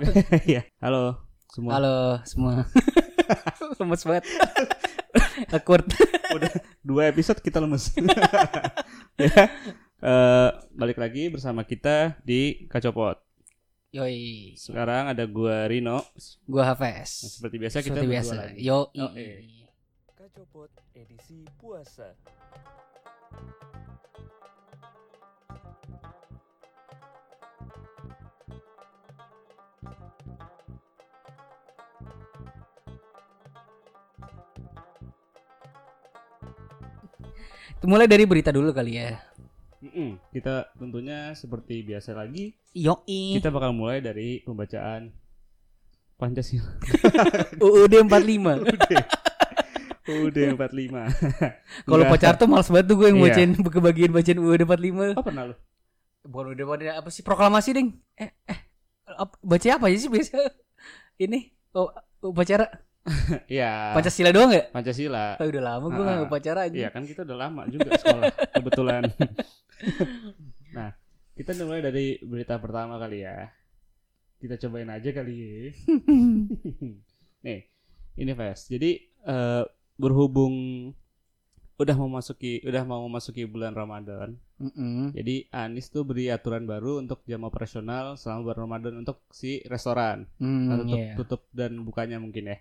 Oke, iya. Halo semua. Halo semua. lemes banget. Awkward. Udah dua episode kita lemes. ya. eh, balik lagi bersama kita di Kacopot. Yoi. Sekarang ada gua Rino. Gua Nah, Hafes. seperti biasa kita Seperti berdua biasa. lagi. Yoi. Oke. Kacopot edisi puasa. Mulai dari berita dulu kali ya. Mm-mm. Kita tentunya seperti biasa lagi Yoi. kita bakal mulai dari pembacaan Pancasila. UUD 45. UUD 45. Kalau pacar tuh males banget tuh gue yang Iya. bacain kebagian bacaan UUD 45. Oh pernah lu? Bukan udah pada apa sih proklamasi, Ding? Eh eh baca apa aja sih biasa? Ini oh upacara Iya. Pancasila doang ya? Pancasila. Oh, udah lama gue nggak upacara aja. Iya kan kita udah lama juga sekolah kebetulan. nah, kita mulai dari berita pertama kali ya. Kita cobain aja kali ya. Nih, ini Ves. Jadi eh, berhubung udah mau masuki udah mau memasuki bulan Ramadan. Mm-mm. Jadi Anis tuh beri aturan baru untuk jam operasional selama bulan Ramadan untuk si restoran. Hmm, Nah, tutup, iya. tutup dan bukanya mungkin ya.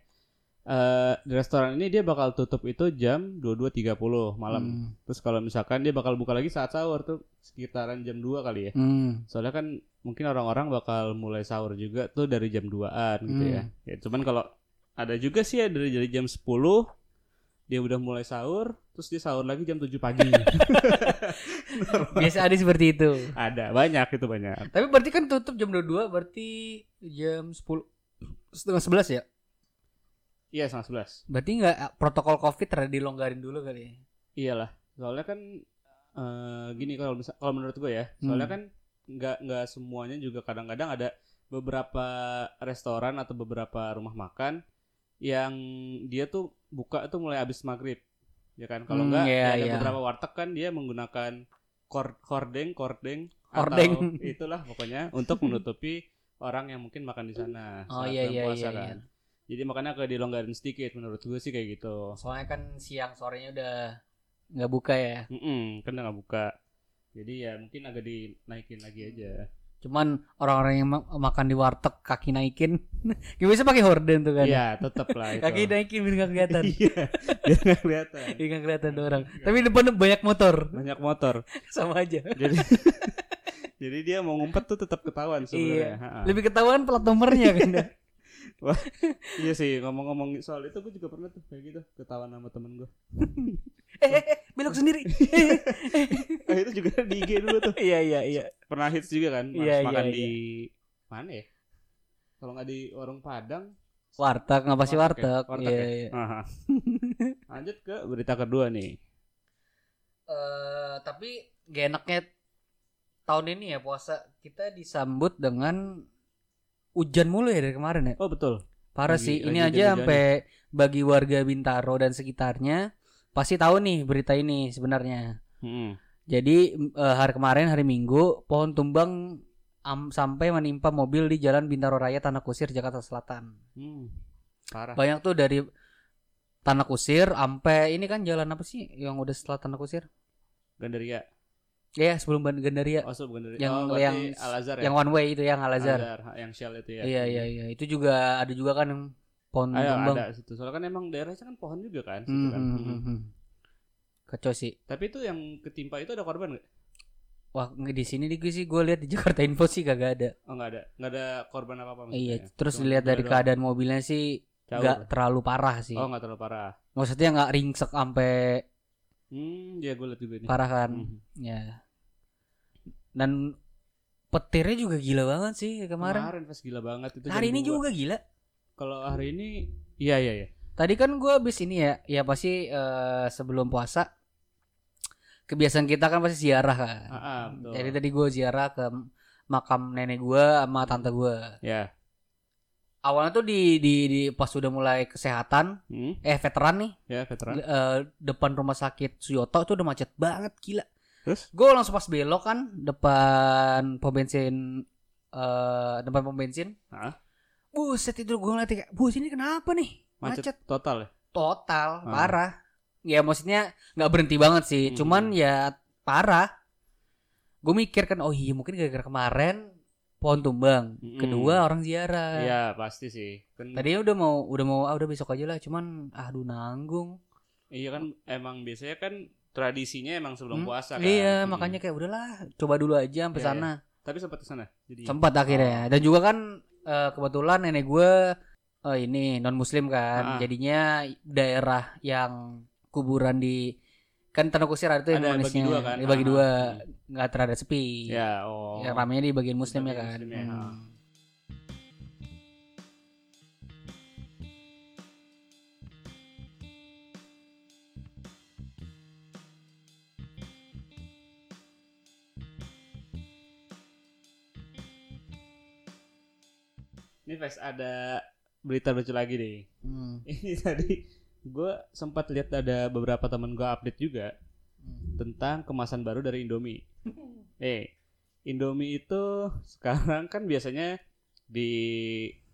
Di restoran ini dia bakal tutup itu jam 22.30 malam. Hmm. Terus kalau misalkan dia bakal buka lagi saat sahur tuh sekitaran jam 2 kali ya. Hmm. Soalnya kan mungkin orang-orang bakal mulai sahur juga tuh dari jam 2-an gitu Hmm. ya. Ya cuman kalau ada juga sih ya dari, dari jam 10 dia udah mulai sahur, terus dia sahur lagi jam 7 pagi. Biasa ada seperti itu. ada, banyak itu banyak. Tapi berarti kan tutup jam 22 berarti jam 10 setengah 11 ya? Iya, setengah 11. Berarti nggak protokol Covid terlalu dilonggarin dulu kali ya? Iyalah, soalnya kan eh, gini kalau kalau menurut gue ya, soalnya Hmm. kan nggak nggak semuanya juga kadang-kadang ada beberapa restoran atau beberapa rumah makan yang dia tuh buka tuh mulai habis maghrib, ya kan? Kalau Hmm, iya, ya ada iya. beberapa warteg kan dia menggunakan kor hordeng, kordeng, Hordeng. atau itulah pokoknya untuk menutupi orang yang mungkin makan di sana Oh saat iya iya puasa iya. kan. iya. Jadi makanya kayak dilonggarin sedikit menurut gue sih kayak gitu. Soalnya kan siang sorenya udah nggak buka ya. Mm-mm, kan udah nggak buka. Jadi ya mungkin agak dinaikin lagi aja. Cuman orang-orang yang ma- makan di warteg kaki naikin, ya bisa pakai horden tuh kan. Iya, tetap lah itu. Kaki naikin biar nggak kelihatan. Iya, biar nggak kelihatan. Biar nggak kelihatan tuh orang. Tapi depan banyak motor, Banyak motor. sama aja. Jadi jadi dia mau ngumpet tuh tetap ketahuan sebenarnya. Iya. Lebih ketahuan plat nomornya kan. Iya sih, ngomong-ngomong soal itu gue juga pernah tuh kayak gitu, ketahuan sama temen gue. eh, eh, eh, belok sendiri. Ah, itu juga di IG dulu tuh. Iya iya iya. Pernah hits juga kan, Mas, Iya, makan iya, di mana ya? Kalau nggak di warung Padang, Warteg nggak pasti Warteg ya? warteg. Warteg Iya ya? iya. Aha. Lanjut ke berita kedua nih. Eh, tapi gak enaknya tahun ini ya puasa kita disambut dengan hujan mulu ya dari kemarin ya. Oh betul. Parah Lagi- sih. lagi Ini aja sampai bagi warga Bintaro dan sekitarnya pasti tahu nih berita ini sebenarnya. Hmm. Jadi eh, hari kemarin hari Minggu pohon tumbang am- sampai menimpa mobil di Jalan Bintaro Raya Tanah Kusir Jakarta Selatan. Hmm. Parah. Banyak tuh dari Tanah Kusir sampai ini kan jalan apa sih yang udah setelah Tanah Kusir? Gandaria. Ya sebelum Ban- Gandaria. Oh, so Gandaria. Yang- oh, yang- Al Azhar ya. Yang one way itu yang Al Azhar. Al-Azhar, yang Shell itu ya. Iya iya iya. Itu juga ada juga kan yang pohon Ayo, tumbang. ada situ. Soalnya kan emang daerahnya kan pohon juga kan, situ Hmm, kan. hmm, Hmm. hmm, hmm. Kacau sih. Tapi itu yang ketimpa itu ada korban nggak? Wah di sini di gue sih gue lihat di Jakarta Info sih kagak ada. Oh nggak ada, nggak ada korban apa apa Iya. Terus dilihat dari keadaan mobilnya sih nggak terlalu parah sih. Oh nggak terlalu parah. Maksudnya nggak ringsek sampai Hmm, ya gue lihat juga parah kan. Hmm. Ya. Dan petirnya juga gila banget sih kemarin. Kemarin pas gila banget itu. Hari ini dua. juga gila. Kalau hari ini, iya iya iya. Tadi kan gue habis ini ya, ya pasti eh, sebelum puasa kebiasaan kita kan pasti ziarah kan. Ah, ah, betul. Jadi tadi gue ziarah ke makam nenek gue sama tante gue. Ya. Awalnya tuh di, di di pas udah mulai kesehatan, Hmm, eh veteran nih, ya veteran. eh, depan rumah sakit Suyoto tuh udah macet banget gila. Terus? Gue langsung pas belok kan depan pom bensin eh depan pom bensin. Hah? buset itu gue ngeliat kayak bus ini kenapa nih Macet, macet, total ya. total Ah. parah ya maksudnya nggak berhenti banget sih Hmm. cuman ya parah gue mikir kan oh iya mungkin gara-gara kemarin pohon tumbang Mm-mm. kedua orang ziarah Iya, pasti sih. Kan tadinya udah mau udah mau ah udah besok aja lah cuman aduh nanggung iya kan emang biasanya kan tradisinya emang sebelum Hmm, puasa kan. iya Hmm. makanya kayak udahlah coba dulu aja sampai Iya, sana Tapi sempat ke sana. Jadi sempat akhirnya dan juga kan eh, kebetulan nenek gue eh, ini non muslim kan Ah. jadinya daerah yang kuburan di kan tanah kusir ada tuh yang Ada bagi nulisnya, dua kan? dibagi Ah, dua ah. nggak terada sepi Ya, oh. yang ramenya di bagian muslim ya Bagian kan muslim ya, Hmm. ah. Ini Fes ada berita lucu lagi deh. Hmm. Ini tadi gue sempat lihat ada beberapa temen gue update juga tentang kemasan baru dari Indomie. Eh, Indomie itu sekarang kan biasanya di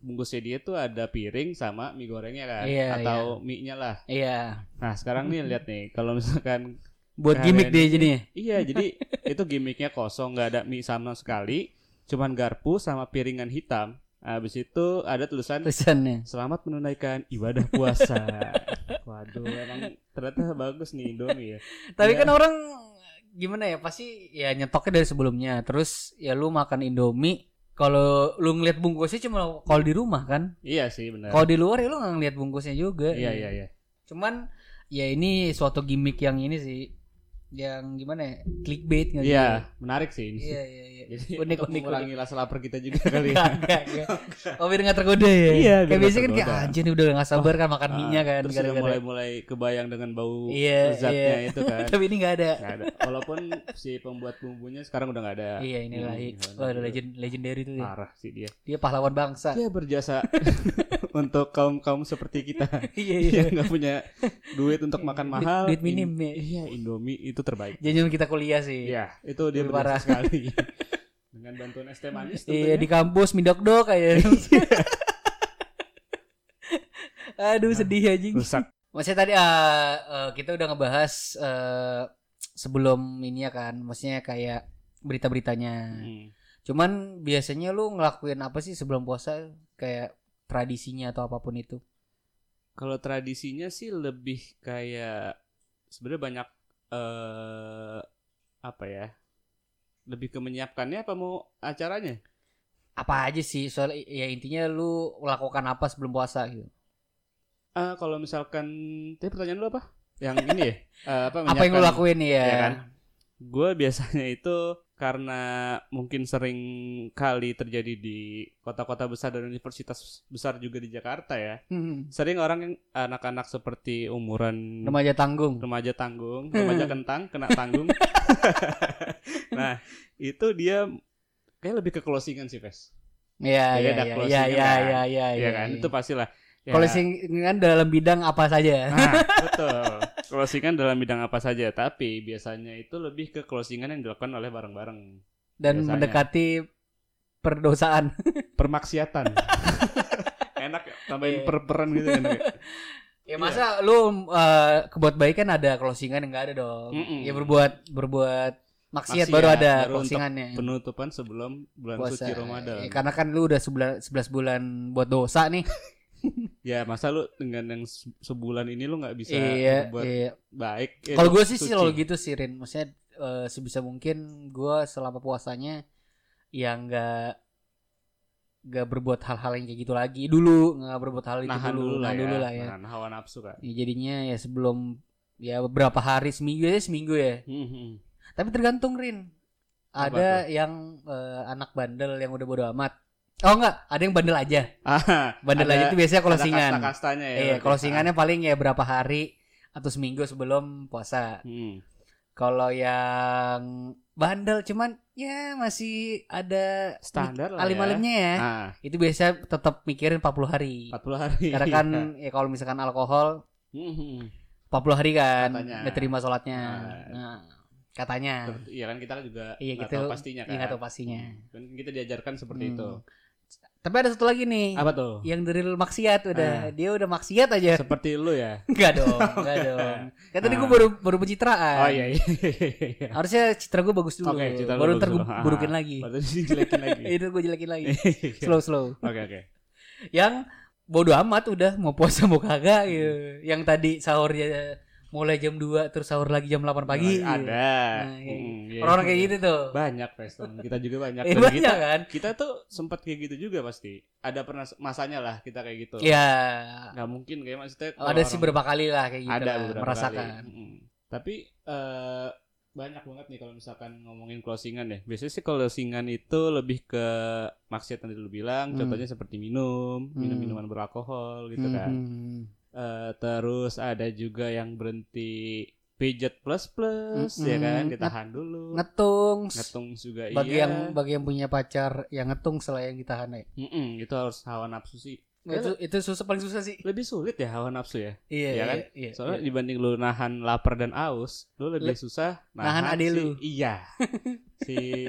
bungkusnya dia tuh ada piring sama mie gorengnya kan, Iya, atau mie-nya lah. iya Nah sekarang nih lihat nih, kalau misalkan buat gimmick ini- jadinya iya jadi itu gimmicknya kosong, nggak ada mie sama sekali, cuman garpu sama piringan hitam. Habis itu ada tulisan tulisannya Selamat menunaikan ibadah puasa. Waduh, emang ternyata bagus nih Indomie ya. tapi Iya. kan orang gimana ya pasti ya nyetoknya dari sebelumnya terus ya lu makan indomie kalau lu ngeliat bungkusnya cuma kalau di rumah kan Iya sih benar. kalau di luar ya lu nggak ngeliat bungkusnya juga Iya iya iya. cuman ya ini suatu gimmick yang ini sih yang gimana ya clickbait nggak? Iya, menarik sih ini. iya iya iya Jadi Unik, untuk unik, mengurangi rasa lapar kita juga kali ya. Enggak, enggak, enggak. Oh biar nggak tergoda ya Iya, kayak biasanya kan kayak anjir nih udah nggak sabar kan makan Ah, mie nya kan Terus udah gara-gara- mulai-mulai kebayang dengan bau Iya, lezatnya iya. itu kan. tapi ini nggak ada Nggak ada. Walaupun si pembuat bumbunya sekarang udah nggak ada. iya inilah hmm, gimana oh, tuh? legend legendary tuh ya. Parah sih dia. dia pahlawan bangsa Dia berjasa untuk kaum kaum seperti kita iya iya yang nggak punya duit untuk makan mahal. duit minim In- ya. Iya, Indomie itu terbaik. Jangan kita kuliah sih Iya, itu dia Lebih parah. sekali. Dengan bantuan es teh manis Iya di kampus midok-dok kayak Aduh sedih anjing rusak. Maksudnya tadi eh, eh, kita udah ngebahas eh, sebelum ini ya kan, maksudnya kayak berita-beritanya. Hmm. Cuman biasanya lu ngelakuin apa sih sebelum puasa kayak tradisinya atau apa pun itu? Kalau tradisinya sih lebih kayak sebenarnya banyak eh apa ya? Lebih ke menyiapkannya apa mau acaranya? Apa aja sih? Soal ya intinya lu melakukan apa sebelum puasa gitu. Ah, kalau misalkan tadi pertanyaan lu apa? Yang ini ya? Eh, apa Apa yang lu lakuin ya? ya kan? Gue biasanya itu karena mungkin sering kali terjadi di kota-kota besar dan universitas besar juga di Jakarta ya. Hmm. Sering orang yang anak-anak seperti umuran Remaja tanggung. remaja tanggung, remaja kentang, kena tanggung. nah, itu dia kayak lebih ke closingan sih, Ves. Iya iya ada iya closingan iya kan? iya iya Iya kan? Itu pastilah. Ya, Closingan dalam bidang apa saja? Nah, betul. Closingan dalam bidang apa saja, tapi biasanya itu lebih ke closingan yang dilakukan oleh bareng-bareng. Dan biasanya. mendekati perdosaan. Permaksiatan. Enak ya, tambahin Iya. per-peran gitu kan. kayak. Ya masa lu uh, kebuat baik kan ada closingan yang enggak ada dong. Mm-mm. Ya berbuat berbuat maksiat Maksiat, baru ada baru untuk closingannya. Penutupan sebelum bulan suci Ramadan. Ya, karena kan lu udah sebulan 11 bulan buat dosa nih. Ya, masa lu dengan yang se- sebulan ini lu nggak bisa iya, berbuat iya. baik. eh, Kalau gue sih suci. selalu gitu sih Rin. Maksudnya eh, sebisa mungkin gue selama puasanya yang enggak nggak berbuat hal-hal yang kayak gitu lagi dulu nggak berbuat hal itu nahan dulu, dulu, lah nahan ya. dulu lah ya. Nahan hawa nafsu kan. Ya, jadinya ya sebelum ya beberapa hari seminggu ya seminggu ya Hmm, hmm. tapi tergantung Rin Apa ada yang eh, anak bandel yang udah bodo amat oh enggak ada yang bandel aja Ah, bandel ada- aja itu biasanya ada closingan kasta-kastanya ya. iya closingannya paling ya berapa hari atau seminggu sebelum puasa Hmm. kalau yang bandel cuman ya masih ada Standar lah alim-alimnya ya ya. Ah, itu biasa tetap mikirin 40 hari 40 hari. karena kan ya kalau misalkan alkohol Hmm, hmm. 40 hari kan Katanya. nggak terima sholatnya Ah. nah, katanya Iya kan kita juga Iya gitu. tahu pastinya kan. Iya tahu pastinya. Hmm. Kan kita diajarkan seperti Hmm. itu. Tapi ada satu lagi nih. Apa tuh? Yang dari maksiat udah. Ah. Dia udah maksiat aja. Seperti lu ya. Enggak dong, enggak dong. Kan tadi gue Ah. baru baru pencitraan. Oh iya iya. iya. Harusnya citra gue bagus dulu. Oke, citra baru ntar gue. Ah, burukin ah. lagi. Baru dijelekin lagi. Itu gue jelekin lagi. Iya. Slow slow. Oke oke. Yang bodo amat udah mau puasa mau kagak gitu. Yang tadi sahurnya mulai jam 2 terus sahur lagi jam 8 pagi. Ada. Nah, kayak Mm, iya. Orang-orang kayak gitu tuh. Banyak Preston. Kita juga banyak. Eh, banyak kita kan? kita tuh sempat kayak gitu juga pasti. Ada pernah masanya lah kita kayak gitu. Ya. Nggak mungkin kayak maksudnya. ada kalau sih orang- beberapa kali lah kayak gitu ada lah, beberapa merasakan. kali. Mm. Tapi eh, banyak banget nih kalau misalkan ngomongin closingan ya. Biasanya sih closingan itu lebih ke maksiat yang tadi lu bilang. Hmm. Contohnya seperti minum, minum Hmm. minuman beralkohol gitu kan. Eh, terus ada juga yang berhenti pijet plus plus ya Mm-mm. kan ditahan dulu. Ngetung. Ngetung juga bagi iya. yang bagi yang punya pacar yang ngetung setelah yang ditahan ya. Mm-mm, itu harus hawa nafsu sih. Itu itu susah paling susah sih. Lebih sulit ya hawa nafsu ya. Iya, Iya kan? iya, Soalnya iya. dibanding lu nahan lapar dan aus, lu lebih Le- susah nahan adek si- lu. Iya. si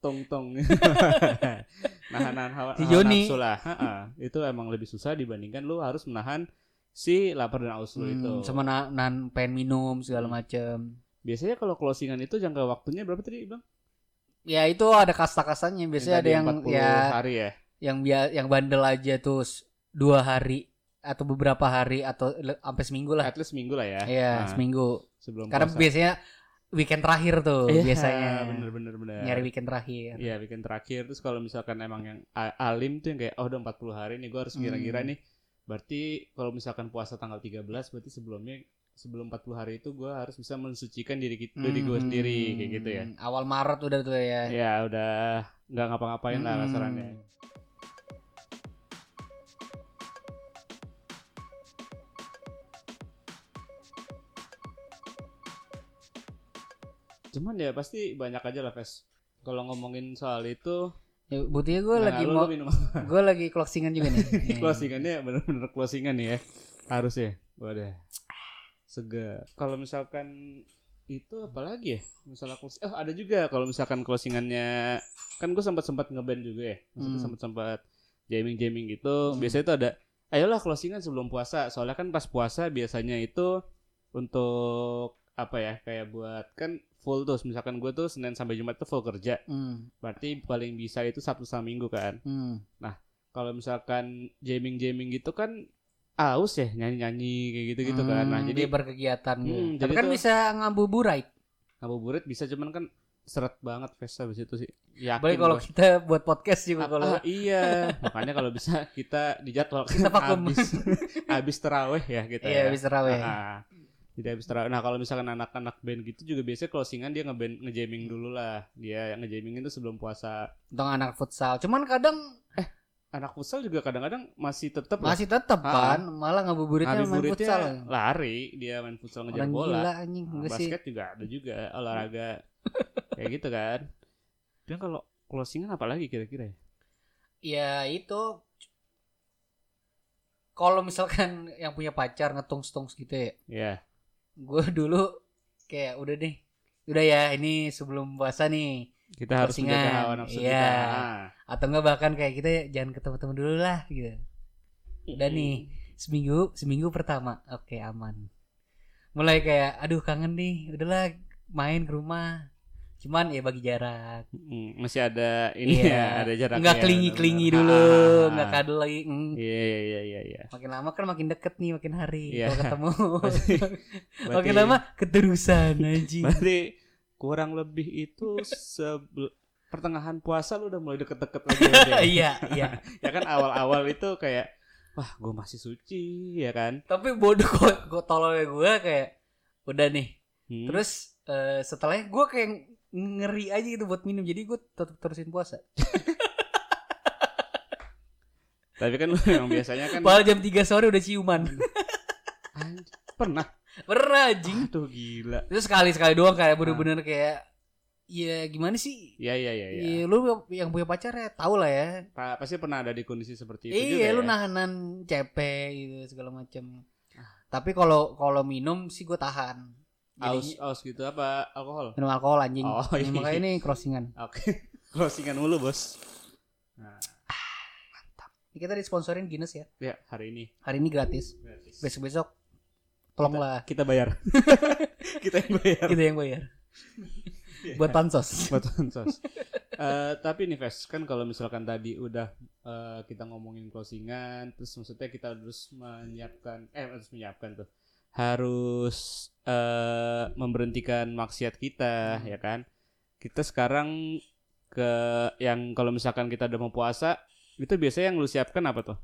tong tong. nahan nahan hawa, Si hawa nafsu lah. Ha-ha. Itu emang lebih susah dibandingkan lu harus menahan si lapar dan aus lu Hmm, itu. sama na- nahan pengen minum segala Hmm. macem. Biasanya kalau closingan itu jangka waktunya berapa tadi bang? Ya itu ada kasta-kastanya. Biasanya ada yang 40 ya hari ya. yang yang bandel aja tuh s- dua hari atau beberapa hari atau sampai seminggu lah. At least minggu lah ya. Iya, Nah, seminggu. sebelum Karena puasa. biasanya weekend terakhir tuh Iya, biasanya. bener bener bener. Nyari weekend terakhir. Iya bikin terakhir terus kalau misalkan emang yang alim tuh yang kayak oh udah 40 hari nih gue harus kira-kira Hmm. nih berarti kalau misalkan puasa tanggal 13 berarti sebelumnya sebelum 40 hari itu gue harus bisa mensucikan diri kita diri gue Hmm. sendiri kayak gitu ya Awal Maret udah tuh ya. ya udah nggak ngapa-ngapain lah Hmm. kasarannya cuman ya pasti banyak aja lah Ves kalau ngomongin soal itu Ya, buktinya gue nah, lagi mau gue lagi closingan juga nih. Closingannya bener-bener closingan nih ya. Harus ya wadah segar kalau misalkan itu apalagi ya? Masalah closing oh ada juga kalau misalkan closingannya kan gue sempat sempat ngeband juga ya. Maksudnya Hmm. sempat sempat jamming jamming gitu. Hmm. biasanya itu ada ayolah closingan sebelum puasa. Soalnya kan pas puasa biasanya itu untuk apa ya kayak buat kan full tuh misalkan gue tuh senin sampai jumat tuh full kerja Hmm, berarti paling bisa itu sabtu sama minggu kan hmm. kalau misalkan jamming jamming gitu kan aus ya nyanyi nyanyi kayak gitu gitu kan nah Hmm, jadi berkegiatan gitu. Hmm, Tapi jadi kan tuh- bisa ngabuburit. ngabuburit bisa cuman kan seret banget Fes habis itu sih yakin Boleh kalau kita buat podcast juga Ah, kalau ah, iya makanya kalau bisa kita dijadwal Kita vakum. habis habis teraweh ya kita iya ya. bisa terawih. Ah, ah. Jadi habis teraweh nah kalau misalkan anak-anak band gitu juga biasanya closingan dia ngeband ngejamming dulu lah. Dia yang ngejamming itu sebelum puasa. Atau anak futsal. Cuman kadang anak futsal juga kadang-kadang masih tetap masih tetap kan? Malah ngabuburitnya main futsal. lari. Dia main futsal ngejar Orang bola. gila anjing. Nah, enggak sih. basket juga ada juga olahraga. Kayak gitu kan. Dan kalau closingan apa lagi kira-kira ya? Ya itu kalau misalkan yang punya pacar ngetungs-tungs gitu ya. ya Gue dulu kayak udah deh. Udah ya ini sebelum puasa nih. kita harus menjaga hawa nafsu iya. kita. Atau enggak bahkan kayak kita jangan ketemu-temu dulu lah gitu. Udah nih seminggu seminggu pertama oke aman mulai kayak aduh kangen nih udahlah main ke rumah cuman ya bagi jarak Mm, masih ada ini Iya. ya ada jaraknya nggak kelingi kelingi dulu ah, nggak kadal lagi mm. iya iya iya iya iya makin lama kan makin deket nih makin hari Iya. kalau ketemu Berarti- makin lama keterusan anjing berarti kurang lebih itu sebel pertengahan puasa lu udah mulai deket-deket lagi ya? iya iya ya kan awal-awal itu kayak wah gue masih suci ya kan tapi bodoh kok gue tololnya gue kayak udah nih Hmm. terus eh, setelahnya gue kayak ngeri aja gitu buat minum jadi gue tetap terusin puasa tapi kan lu yang biasanya kan Padahal jam 3 sore udah ciuman Anj- pernah pernah anjing aduh gila Terus sekali sekali doang kayak Ah. bener-bener kayak ya gimana sih? ya ya ya ya Ya, lu yang punya pacar ya tau lah ya. Pa- pasti pernah ada di kondisi seperti itu juga Iya, lu ya. nahanan cepe gitu segala macam. Tapi kalau kalau minum sih gue tahan. Aus aus gitu apa alkohol minum alkohol anjing. Oh, iya. makanya ini crossingan. oke closingan mulu bos nah, Ini kita disponsorin Guinness ya. Ya, hari ini. Hari ini gratis. Gratis. Besok-besok tolonglah Kita bayar. kita yang bayar. kita yang bayar. Buat pansos. buat pansos. Eh, tapi nih Ves, kan kalau misalkan tadi udah eh, kita ngomongin closingan, terus maksudnya kita harus menyiapkan, eh harus menyiapkan tuh, harus eh, memberhentikan maksiat kita, Hmm. ya kan? Kita sekarang ke yang kalau misalkan kita udah mau puasa, itu biasanya yang lu siapkan apa tuh?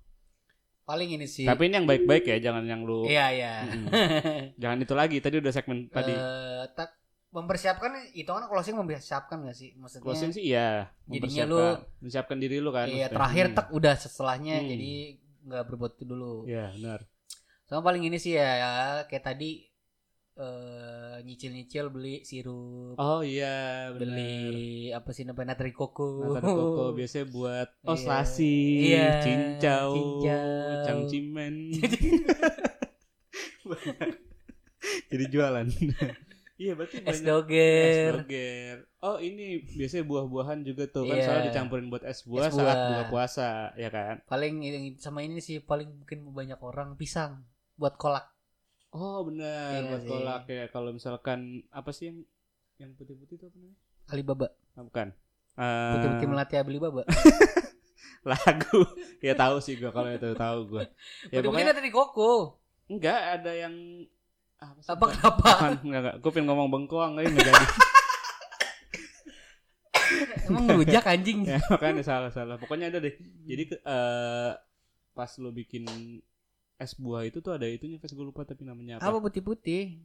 Paling ini sih. Tapi ini yang baik-baik ya, jangan yang lu, Iya, iya. Mm-mm. jangan itu lagi. Tadi udah segmen tadi. Eh, tak- mempersiapkan itu kan closing mempersiapkan gak sih? Maksudnya Closing sih iya, Jadinya mempersiapkan, menyiapkan diri lu kan. Iya, maksudnya. terakhir Hmm. tak udah setelahnya Hmm. jadi nggak berbuat itu dulu. Iya, benar. Sama paling ini sih ya, ya, kayak tadi eh nyicil-nyicil beli sirup, Oh iya, benar. beli apa sih namanya natri koko. Nata koko biasanya buat oh Iya. selasi, Iya, cincau, cincau. cangcimen. Jadi jualan. iya berarti es banyak. doger. Es doger. Oh ini biasanya buah-buahan juga tuh kan Iya. soalnya dicampurin buat es buah Es saat buah. buka puasa, ya kan? Paling sama ini sih paling mungkin banyak orang pisang buat kolak. Oh benar Iya buat sih. kolak ya. Kalau misalkan apa sih yang yang putih-putih itu apa namanya? Alibaba. Ah, bukan. Eh, Putih-putih melati Alibaba. lagu ya tahu sih gua kalau itu tahu gua ya Putih-putih pokoknya natri koko. enggak ada yang apa sih Apa kenapa? Enggak enggak gue pengen ngomong bengkoang tapi enggak jadi Emang ngerujak anjing. ya makanya salah salah pokoknya ada deh jadi eh pas lo bikin es buah itu tuh ada itunya Fes gue lupa tapi namanya apa, Apa putih-putih?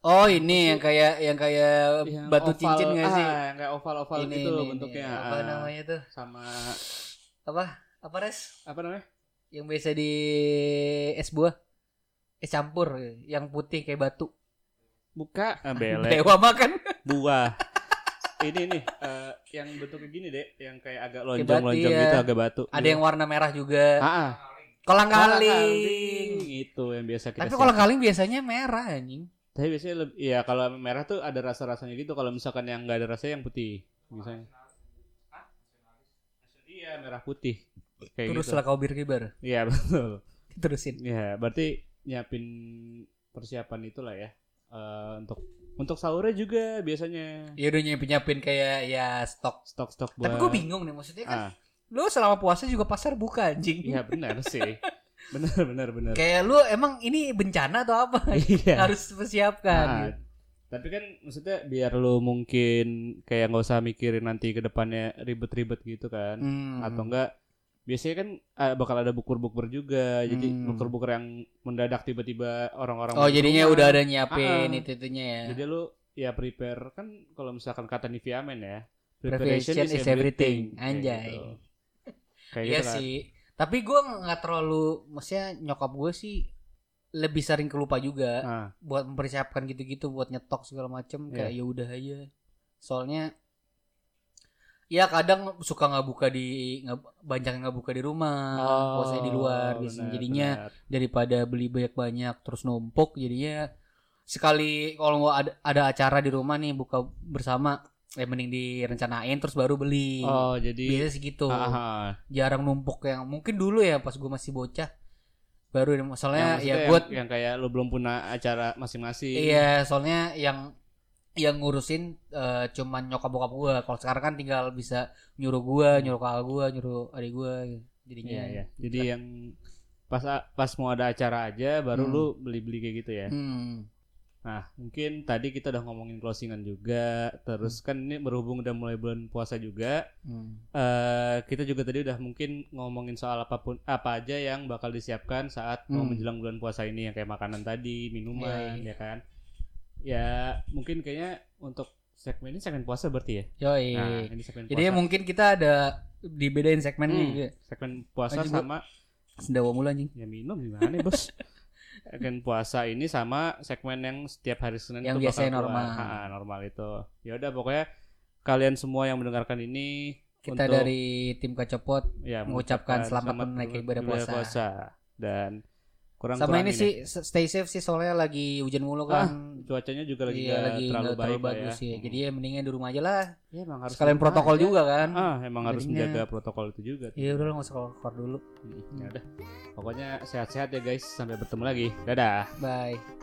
Oh ini yang kayak yang kayak Yang batu oval- cincin gak sih? ah, yang kayak oval oval ini, gitu ini, bentuknya ini. Apa ah. namanya tuh? sama Apa? Apa res? apa namanya Yang biasa di es buah? Es campur yang putih kayak batu. buka ah, belek Dewa makan. buah ini nih eh, yang bentuknya gini deh yang kayak agak batu, lonjong lonjong iya. gitu agak batu Ada yang warna merah juga. ah, ah. Kolang kaling. itu yang biasa kita Tapi kolang kaling biasanya merah anjing. Tapi biasanya lebih, ya kalau merah tuh ada rasa-rasanya gitu. Kalau misalkan yang nggak ada rasanya yang putih, misalnya. Iya merah putih. Kayak Terus gitu. lah kau bir kibar. Iya betul. Terusin. Ya berarti nyiapin persiapan itulah ya. Eh, untuk untuk sahurnya juga biasanya Ya udah nyiapin nyiapin kayak ya stok. stok-stok buat. Tapi gue bingung nih maksudnya kan. Ah, Lu selama puasa juga pasar buka anjing. iya benar sih. Benar benar benar. Kayak lu emang ini bencana atau apa? Iya. Harus persiapkan. Ah, gitu. tapi kan maksudnya biar lu mungkin kayak nggak usah mikirin nanti ke depannya ribet-ribet gitu kan. Hmm. atau enggak biasanya kan ah, bakal ada bukur-bukur juga jadi Hmm. bukur-bukur yang mendadak tiba-tiba orang-orang Oh jadinya keluar. udah ada nyiapin Ah, itu itunya ya. jadi lu ya prepare kan kalau misalkan kata Nivea Men ya Preparation is everything. Kayak Anjay. gitu. Kayak Iya gitu kan sih. Tapi gue nggak terlalu, maksudnya nyokap gue sih lebih sering kelupa juga nah, buat mempersiapkan gitu-gitu, buat nyetok segala macem. Kayak ya udah aja. Soalnya ya kadang suka nggak buka di nggak banyak nggak buka di rumah, puasanya di luar. oh, biasanya. benar, jadinya benar. daripada beli banyak-banyak terus numpuk, jadinya sekali kalau ada, ada acara di rumah nih buka bersama, ya mending direncanain terus baru beli. oh jadi Biasanya segitu ah, ah. jarang numpuk yang mungkin dulu ya pas gue masih bocah baru yang, soalnya ya yang, buat yang kayak lu belum punya acara masing-masing iya soalnya yang yang ngurusin eh, cuman nyokap bokap gue kalau sekarang kan tinggal bisa nyuruh gue nyuruh kakak gue nyuruh adik gue jadinya Iya, iya. Jadi yang pas pas mau ada acara aja baru Hmm. lu beli-beli kayak gitu ya. hmm. Nah, mungkin tadi kita udah ngomongin closingan juga, terus kan ini berhubung udah mulai bulan puasa juga, Hmm. eh kita juga tadi udah mungkin ngomongin soal apa pun apa aja yang bakal disiapkan saat mau Hmm. menjelang bulan puasa ini yang kayak makanan tadi, minuman, Iya, ya kan. Ya, mungkin kayaknya untuk segmen ini segmen puasa berarti ya. Yoi. Nah, ini segmen puasa. jadi mungkin kita ada dibedain segmennya Hmm. juga segmen puasa juga. sama sendawa mulu anjing ya minum gimana ya, bos? segmen puasa ini sama segmen yang setiap hari Senin Yang biasanya normal. Ha, normal itu. Ya udah pokoknya kalian semua yang mendengarkan ini kita Untuk- dari tim kacopot ya mengucapkan selamat menunaikan ibadah puasa. dan kurang Sama ini sih stay safe sih soalnya lagi hujan mulu kan. ya. cuacanya juga lagi iya, lagi terlalu nggak baik lah bagus ya. ya. Jadi ya mendingan di rumah aja lah. Ya, emang harus Sekalian rumah protokol aja. juga kan. Ah, emang harus Jadinya- menjaga protokol itu juga. Iya udah lah, nggak usah keluar dulu. Ya udah. Pokoknya sehat-sehat ya guys. Sampai bertemu lagi. Dadah. Bye.